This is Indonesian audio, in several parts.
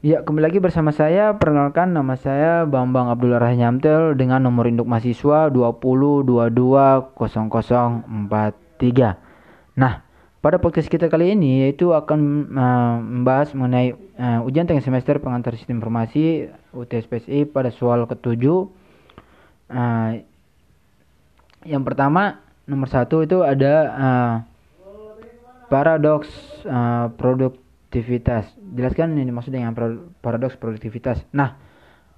Ya, kembali lagi bersama saya. Perkenalkan nama saya Bambang Abdullah Rahnyamtel dengan nomor induk mahasiswa 20220043. Nah, pada podcast kita kali ini yaitu akan uh, membahas mengenai uh, ujian tengah semester pengantar sistem informasi UTSPSI pada soal ketujuh. Uh, yang pertama, nomor satu itu ada uh, paradoks uh, produk produktivitas. Jelaskan ini maksud dengan paradoks produktivitas. Nah,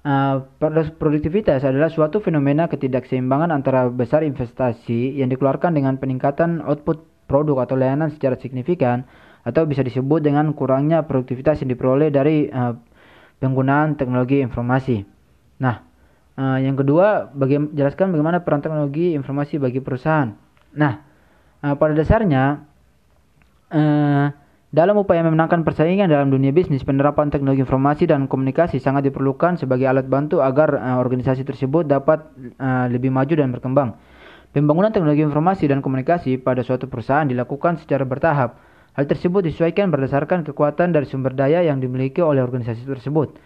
uh, paradoks produktivitas adalah suatu fenomena ketidakseimbangan antara besar investasi yang dikeluarkan dengan peningkatan output produk atau layanan secara signifikan atau bisa disebut dengan kurangnya produktivitas yang diperoleh dari uh, penggunaan teknologi informasi. Nah, uh, yang kedua, baga jelaskan bagaimana peran teknologi informasi bagi perusahaan. Nah, uh, pada dasarnya uh, dalam upaya memenangkan persaingan dalam dunia bisnis, penerapan teknologi informasi dan komunikasi sangat diperlukan sebagai alat bantu agar uh, organisasi tersebut dapat uh, lebih maju dan berkembang. Pembangunan teknologi informasi dan komunikasi pada suatu perusahaan dilakukan secara bertahap. Hal tersebut disesuaikan berdasarkan kekuatan dari sumber daya yang dimiliki oleh organisasi tersebut.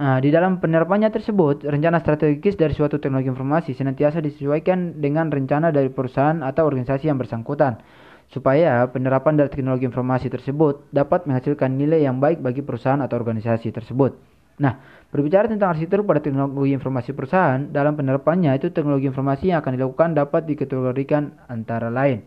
Uh, di dalam penerapannya tersebut, rencana strategis dari suatu teknologi informasi senantiasa disesuaikan dengan rencana dari perusahaan atau organisasi yang bersangkutan supaya penerapan dari teknologi informasi tersebut dapat menghasilkan nilai yang baik bagi perusahaan atau organisasi tersebut. Nah, berbicara tentang arsitektur pada teknologi informasi perusahaan, dalam penerapannya itu teknologi informasi yang akan dilakukan dapat dikategorikan antara lain.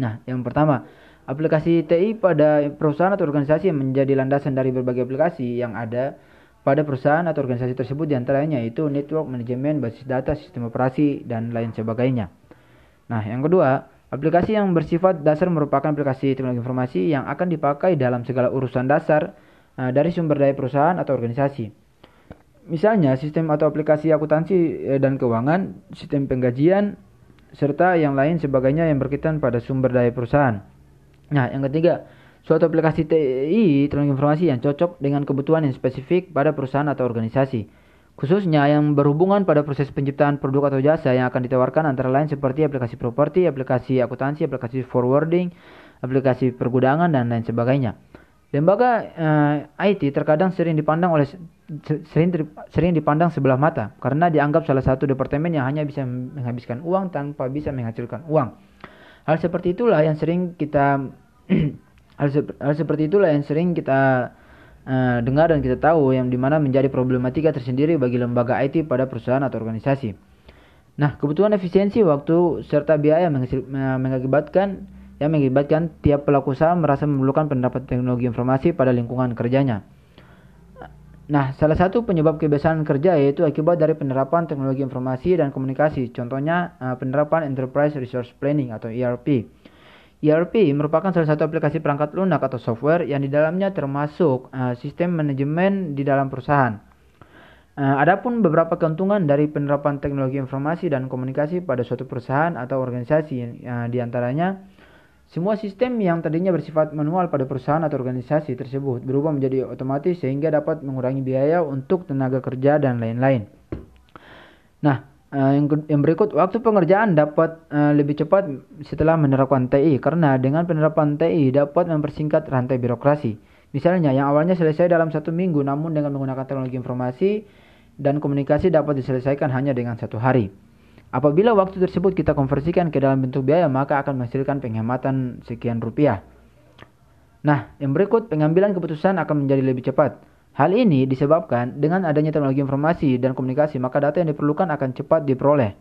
Nah, yang pertama, aplikasi TI pada perusahaan atau organisasi yang menjadi landasan dari berbagai aplikasi yang ada pada perusahaan atau organisasi tersebut di antaranya itu network manajemen, basis data, sistem operasi, dan lain sebagainya. Nah, yang kedua, Aplikasi yang bersifat dasar merupakan aplikasi teknologi informasi yang akan dipakai dalam segala urusan dasar uh, dari sumber daya perusahaan atau organisasi. Misalnya, sistem atau aplikasi akuntansi eh, dan keuangan, sistem penggajian, serta yang lain sebagainya yang berkaitan pada sumber daya perusahaan. Nah, yang ketiga, suatu aplikasi TI teknologi informasi yang cocok dengan kebutuhan yang spesifik pada perusahaan atau organisasi khususnya yang berhubungan pada proses penciptaan produk atau jasa yang akan ditawarkan antara lain seperti aplikasi properti, aplikasi akuntansi, aplikasi forwarding, aplikasi pergudangan dan lain sebagainya. Lembaga eh, IT terkadang sering dipandang oleh sering sering dipandang sebelah mata karena dianggap salah satu departemen yang hanya bisa menghabiskan uang tanpa bisa menghasilkan uang. Hal seperti itulah yang sering kita hal, se hal seperti itulah yang sering kita uh, dengar dan kita tahu yang di mana menjadi problematika tersendiri bagi lembaga IT pada perusahaan atau organisasi. Nah, kebutuhan efisiensi waktu serta biaya mengakibatkan yang mengakibatkan tiap pelaku usaha merasa memerlukan pendapat teknologi informasi pada lingkungan kerjanya. Nah, salah satu penyebab kebiasaan kerja yaitu akibat dari penerapan teknologi informasi dan komunikasi. Contohnya, uh, penerapan Enterprise Resource Planning atau ERP. ERP merupakan salah satu aplikasi perangkat lunak atau software yang di dalamnya termasuk uh, sistem manajemen di dalam perusahaan. Uh, adapun beberapa keuntungan dari penerapan teknologi informasi dan komunikasi pada suatu perusahaan atau organisasi, uh, di antaranya semua sistem yang tadinya bersifat manual pada perusahaan atau organisasi tersebut berubah menjadi otomatis sehingga dapat mengurangi biaya untuk tenaga kerja dan lain-lain. Nah, Uh, yang, yang berikut, waktu pengerjaan dapat uh, lebih cepat setelah menerapkan TI karena dengan penerapan TI dapat mempersingkat rantai birokrasi. Misalnya, yang awalnya selesai dalam satu minggu, namun dengan menggunakan teknologi informasi dan komunikasi dapat diselesaikan hanya dengan satu hari. Apabila waktu tersebut kita konversikan ke dalam bentuk biaya, maka akan menghasilkan penghematan sekian rupiah. Nah, yang berikut, pengambilan keputusan akan menjadi lebih cepat. Hal ini disebabkan dengan adanya teknologi informasi dan komunikasi, maka data yang diperlukan akan cepat diperoleh.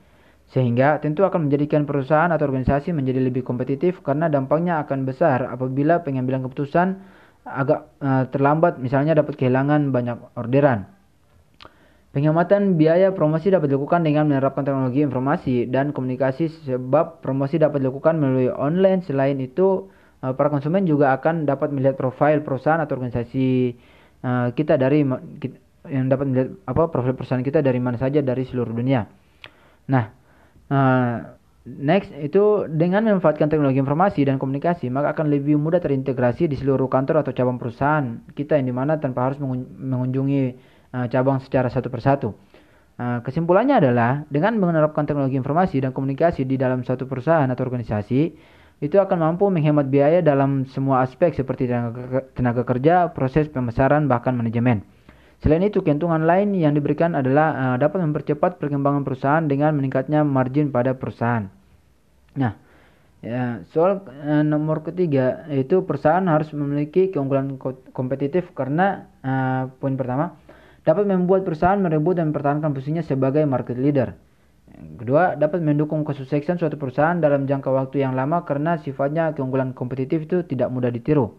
Sehingga tentu akan menjadikan perusahaan atau organisasi menjadi lebih kompetitif karena dampaknya akan besar apabila pengambilan keputusan agak uh, terlambat misalnya dapat kehilangan banyak orderan. Penghematan biaya promosi dapat dilakukan dengan menerapkan teknologi informasi dan komunikasi sebab promosi dapat dilakukan melalui online. Selain itu, uh, para konsumen juga akan dapat melihat profil perusahaan atau organisasi uh, kita dari yang dapat melihat apa profil perusahaan kita dari mana saja dari seluruh dunia. Nah, uh, next itu dengan memanfaatkan teknologi informasi dan komunikasi maka akan lebih mudah terintegrasi di seluruh kantor atau cabang perusahaan kita yang di mana tanpa harus mengunjungi uh, cabang secara satu persatu. Kesimpulannya adalah dengan menerapkan teknologi informasi dan komunikasi di dalam suatu perusahaan atau organisasi, itu akan mampu menghemat biaya dalam semua aspek seperti tenaga, kerja, proses pemasaran, bahkan manajemen. Selain itu, keuntungan lain yang diberikan adalah uh, dapat mempercepat perkembangan perusahaan dengan meningkatnya margin pada perusahaan. Nah, ya, soal uh, nomor ketiga yaitu perusahaan harus memiliki keunggulan kompetitif karena uh, poin pertama dapat membuat perusahaan merebut dan mempertahankan posisinya sebagai market leader. Kedua, dapat mendukung kesuksesan suatu perusahaan dalam jangka waktu yang lama karena sifatnya keunggulan kompetitif itu tidak mudah ditiru.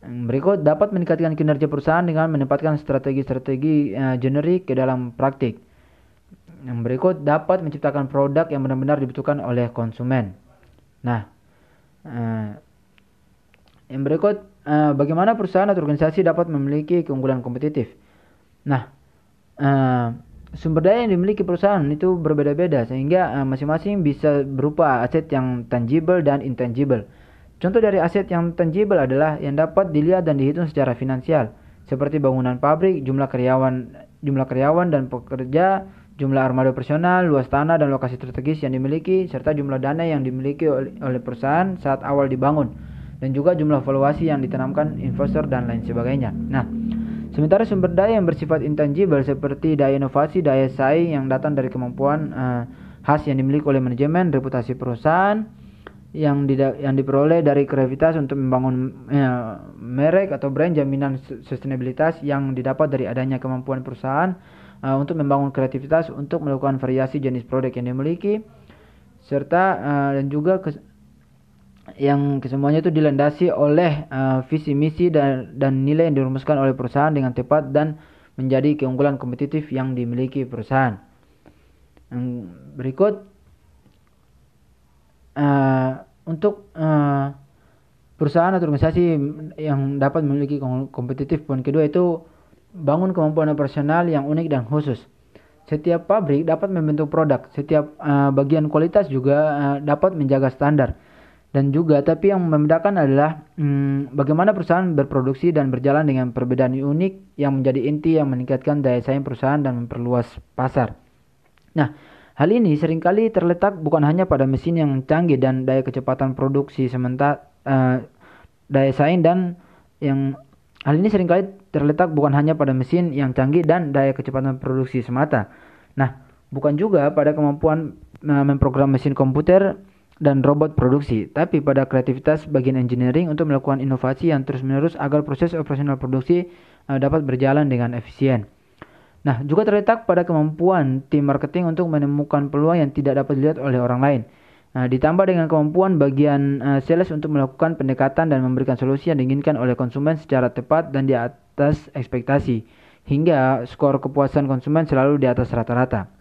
Berikut dapat meningkatkan kinerja perusahaan dengan menempatkan strategi-strategi uh, generik ke dalam praktik. Berikut dapat menciptakan produk yang benar-benar dibutuhkan oleh konsumen. Nah, uh, yang berikut uh, bagaimana perusahaan atau organisasi dapat memiliki keunggulan kompetitif. Nah, uh, sumber daya yang dimiliki perusahaan itu berbeda-beda sehingga eh, masing-masing bisa berupa aset yang tangible dan intangible. Contoh dari aset yang tangible adalah yang dapat dilihat dan dihitung secara finansial, seperti bangunan pabrik, jumlah karyawan, jumlah karyawan dan pekerja, jumlah armada personal, luas tanah dan lokasi strategis yang dimiliki, serta jumlah dana yang dimiliki oleh perusahaan saat awal dibangun, dan juga jumlah valuasi yang ditanamkan investor dan lain sebagainya. Nah, Sementara sumber daya yang bersifat intangible seperti daya inovasi, daya saing yang datang dari kemampuan uh, khas yang dimiliki oleh manajemen, reputasi perusahaan yang yang diperoleh dari kreativitas untuk membangun uh, merek atau brand jaminan sustainabilitas yang didapat dari adanya kemampuan perusahaan uh, untuk membangun kreativitas untuk melakukan variasi jenis produk yang dimiliki serta uh, dan juga yang kesemuanya itu dilandasi oleh uh, visi misi dan, dan nilai yang dirumuskan oleh perusahaan dengan tepat dan menjadi keunggulan kompetitif yang dimiliki perusahaan. Yang berikut uh, untuk uh, perusahaan atau organisasi yang dapat memiliki kompetitif poin kedua itu bangun kemampuan operasional yang unik dan khusus. Setiap pabrik dapat membentuk produk, setiap uh, bagian kualitas juga uh, dapat menjaga standar dan juga tapi yang membedakan adalah hmm, bagaimana perusahaan berproduksi dan berjalan dengan perbedaan unik yang menjadi inti yang meningkatkan daya saing perusahaan dan memperluas pasar. Nah, hal ini sering kali terletak bukan hanya pada mesin yang canggih dan daya kecepatan produksi sementara uh, daya saing dan yang hal ini sering kali terletak bukan hanya pada mesin yang canggih dan daya kecepatan produksi semata. Nah, bukan juga pada kemampuan uh, memprogram mesin komputer dan robot produksi, tapi pada kreativitas bagian engineering untuk melakukan inovasi yang terus-menerus agar proses operasional produksi uh, dapat berjalan dengan efisien. Nah, juga terletak pada kemampuan tim marketing untuk menemukan peluang yang tidak dapat dilihat oleh orang lain. Nah, ditambah dengan kemampuan bagian uh, sales untuk melakukan pendekatan dan memberikan solusi yang diinginkan oleh konsumen secara tepat dan di atas ekspektasi, hingga skor kepuasan konsumen selalu di atas rata-rata.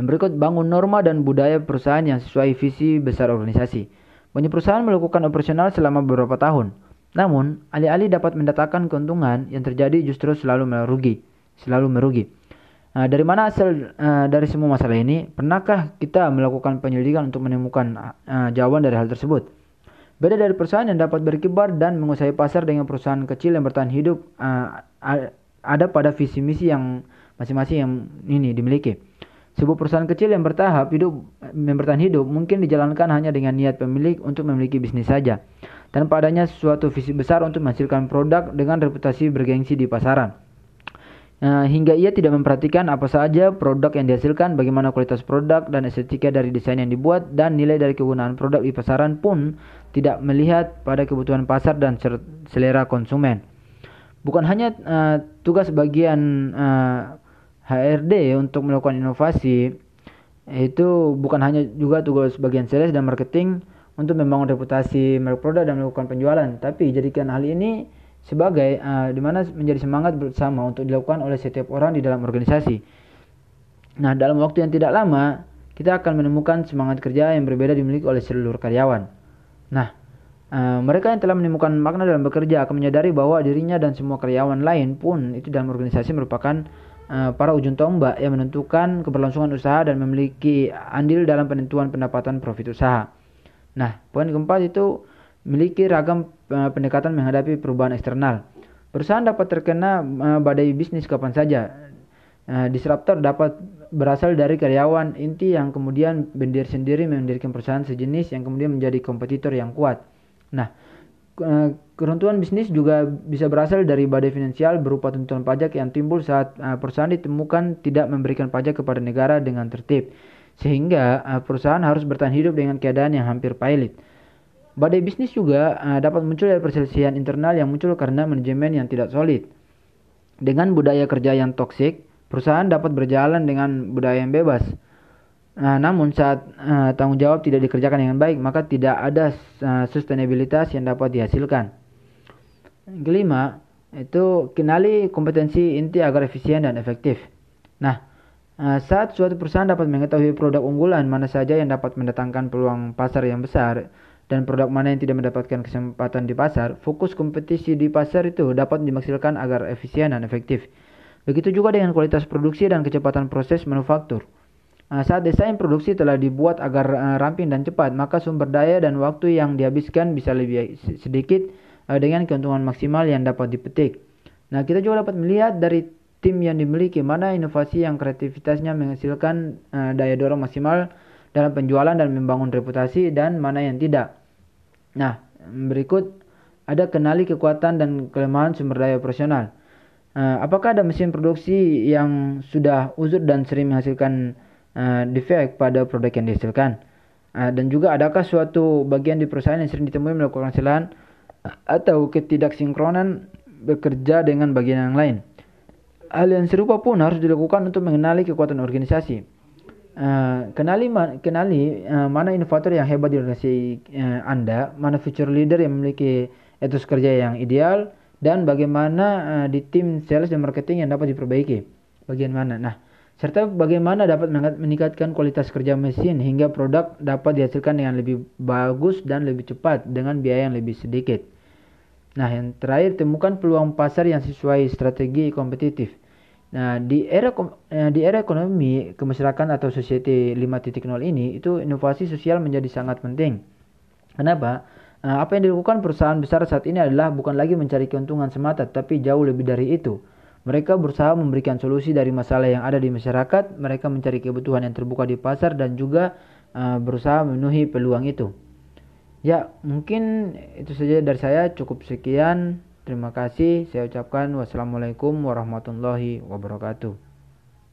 Yang berikut bangun norma dan budaya perusahaan yang sesuai visi besar organisasi. Banyak perusahaan melakukan operasional selama beberapa tahun. Namun, alih-alih dapat mendatangkan keuntungan yang terjadi justru selalu merugi, selalu merugi. Nah, dari mana asal uh, dari semua masalah ini? Pernahkah kita melakukan penyelidikan untuk menemukan uh, jawaban dari hal tersebut? Beda dari perusahaan yang dapat berkibar dan menguasai pasar dengan perusahaan kecil yang bertahan hidup, uh, ada pada visi misi yang masing-masing yang ini dimiliki. Sebuah perusahaan kecil yang bertahap hidup yang bertahan hidup mungkin dijalankan hanya dengan niat pemilik untuk memiliki bisnis saja, tanpa adanya suatu visi besar untuk menghasilkan produk dengan reputasi bergengsi di pasaran. Nah, hingga ia tidak memperhatikan apa saja produk yang dihasilkan, bagaimana kualitas produk dan estetika dari desain yang dibuat, dan nilai dari kegunaan produk di pasaran pun tidak melihat pada kebutuhan pasar dan selera konsumen. Bukan hanya uh, tugas bagian uh, HRD untuk melakukan inovasi itu bukan hanya juga tugas bagian sales dan marketing untuk membangun reputasi merek produk dan melakukan penjualan, tapi jadikan hal ini sebagai uh, di mana menjadi semangat bersama untuk dilakukan oleh setiap orang di dalam organisasi. Nah, dalam waktu yang tidak lama, kita akan menemukan semangat kerja yang berbeda dimiliki oleh seluruh karyawan. Nah, uh, mereka yang telah menemukan makna dalam bekerja akan menyadari bahwa dirinya dan semua karyawan lain pun itu dalam organisasi merupakan Eh, para ujung tombak yang menentukan keberlangsungan usaha dan memiliki andil dalam penentuan pendapatan profit usaha. Nah, poin keempat itu memiliki ragam uh, pendekatan menghadapi perubahan eksternal. Perusahaan dapat terkena uh, badai bisnis kapan saja. Disruptor dapat berasal dari karyawan inti yang kemudian berdiri sendiri mendirikan perusahaan sejenis yang kemudian menjadi kompetitor yang kuat. Nah, uh, keruntuhan bisnis juga bisa berasal dari badai finansial berupa tuntutan pajak yang timbul saat uh, perusahaan ditemukan tidak memberikan pajak kepada negara dengan tertib, sehingga uh, perusahaan harus bertahan hidup dengan keadaan yang hampir pailit. Badai bisnis juga dapat muncul dari perselisihan internal yang muncul karena manajemen yang tidak solid. Dengan budaya kerja yang toksik, perusahaan dapat berjalan dengan budaya yang bebas. Uh, namun saat uh, tanggung jawab tidak dikerjakan dengan baik, maka tidak ada uh, sustainabilitas yang dapat dihasilkan. Kelima, itu kenali kompetensi inti agar efisien dan efektif. Nah, uh, saat suatu perusahaan dapat mengetahui produk unggulan mana saja yang dapat mendatangkan peluang pasar yang besar, dan produk mana yang tidak mendapatkan kesempatan di pasar, fokus kompetisi di pasar itu dapat dimaksimalkan agar efisien dan efektif. Begitu juga dengan kualitas produksi dan kecepatan proses manufaktur. Nah, saat desain produksi telah dibuat agar uh, ramping dan cepat, maka sumber daya dan waktu yang dihabiskan bisa lebih sedikit uh, dengan keuntungan maksimal yang dapat dipetik. Nah, kita juga dapat melihat dari tim yang dimiliki mana inovasi yang kreativitasnya menghasilkan daya dorong maksimal dalam penjualan dan membangun reputasi dan mana yang tidak. Nah, berikut ada kenali kekuatan dan kelemahan sumber daya operasional. Apakah ada mesin produksi yang sudah uzur dan sering menghasilkan uh, defect pada produk yang dihasilkan? Uh, dan juga adakah suatu bagian di perusahaan yang sering ditemui melakukan kesalahan atau ketidaksinkronan bekerja dengan bagian yang lain? Hal yang serupa pun harus dilakukan untuk mengenali kekuatan organisasi. Uh, kenali kenali uh, mana inovator yang hebat di organisasi uh, Anda, mana future leader yang memiliki etos kerja yang ideal dan bagaimana uh, di tim sales dan marketing yang dapat diperbaiki. Bagian mana? Nah, serta bagaimana dapat meningkatkan kualitas kerja mesin hingga produk dapat dihasilkan dengan lebih bagus dan lebih cepat dengan biaya yang lebih sedikit. Nah, yang terakhir temukan peluang pasar yang sesuai strategi kompetitif. Nah, di era eh, di era ekonomi kemasyarakatan atau society 5.0 ini itu inovasi sosial menjadi sangat penting. Kenapa? Nah, apa yang dilakukan perusahaan besar saat ini adalah bukan lagi mencari keuntungan semata, tapi jauh lebih dari itu. Mereka berusaha memberikan solusi dari masalah yang ada di masyarakat, mereka mencari kebutuhan yang terbuka di pasar dan juga uh, berusaha memenuhi peluang itu. Ya, mungkin itu saja dari saya. Cukup sekian. Terima kasih. Saya ucapkan wassalamualaikum warahmatullahi wabarakatuh.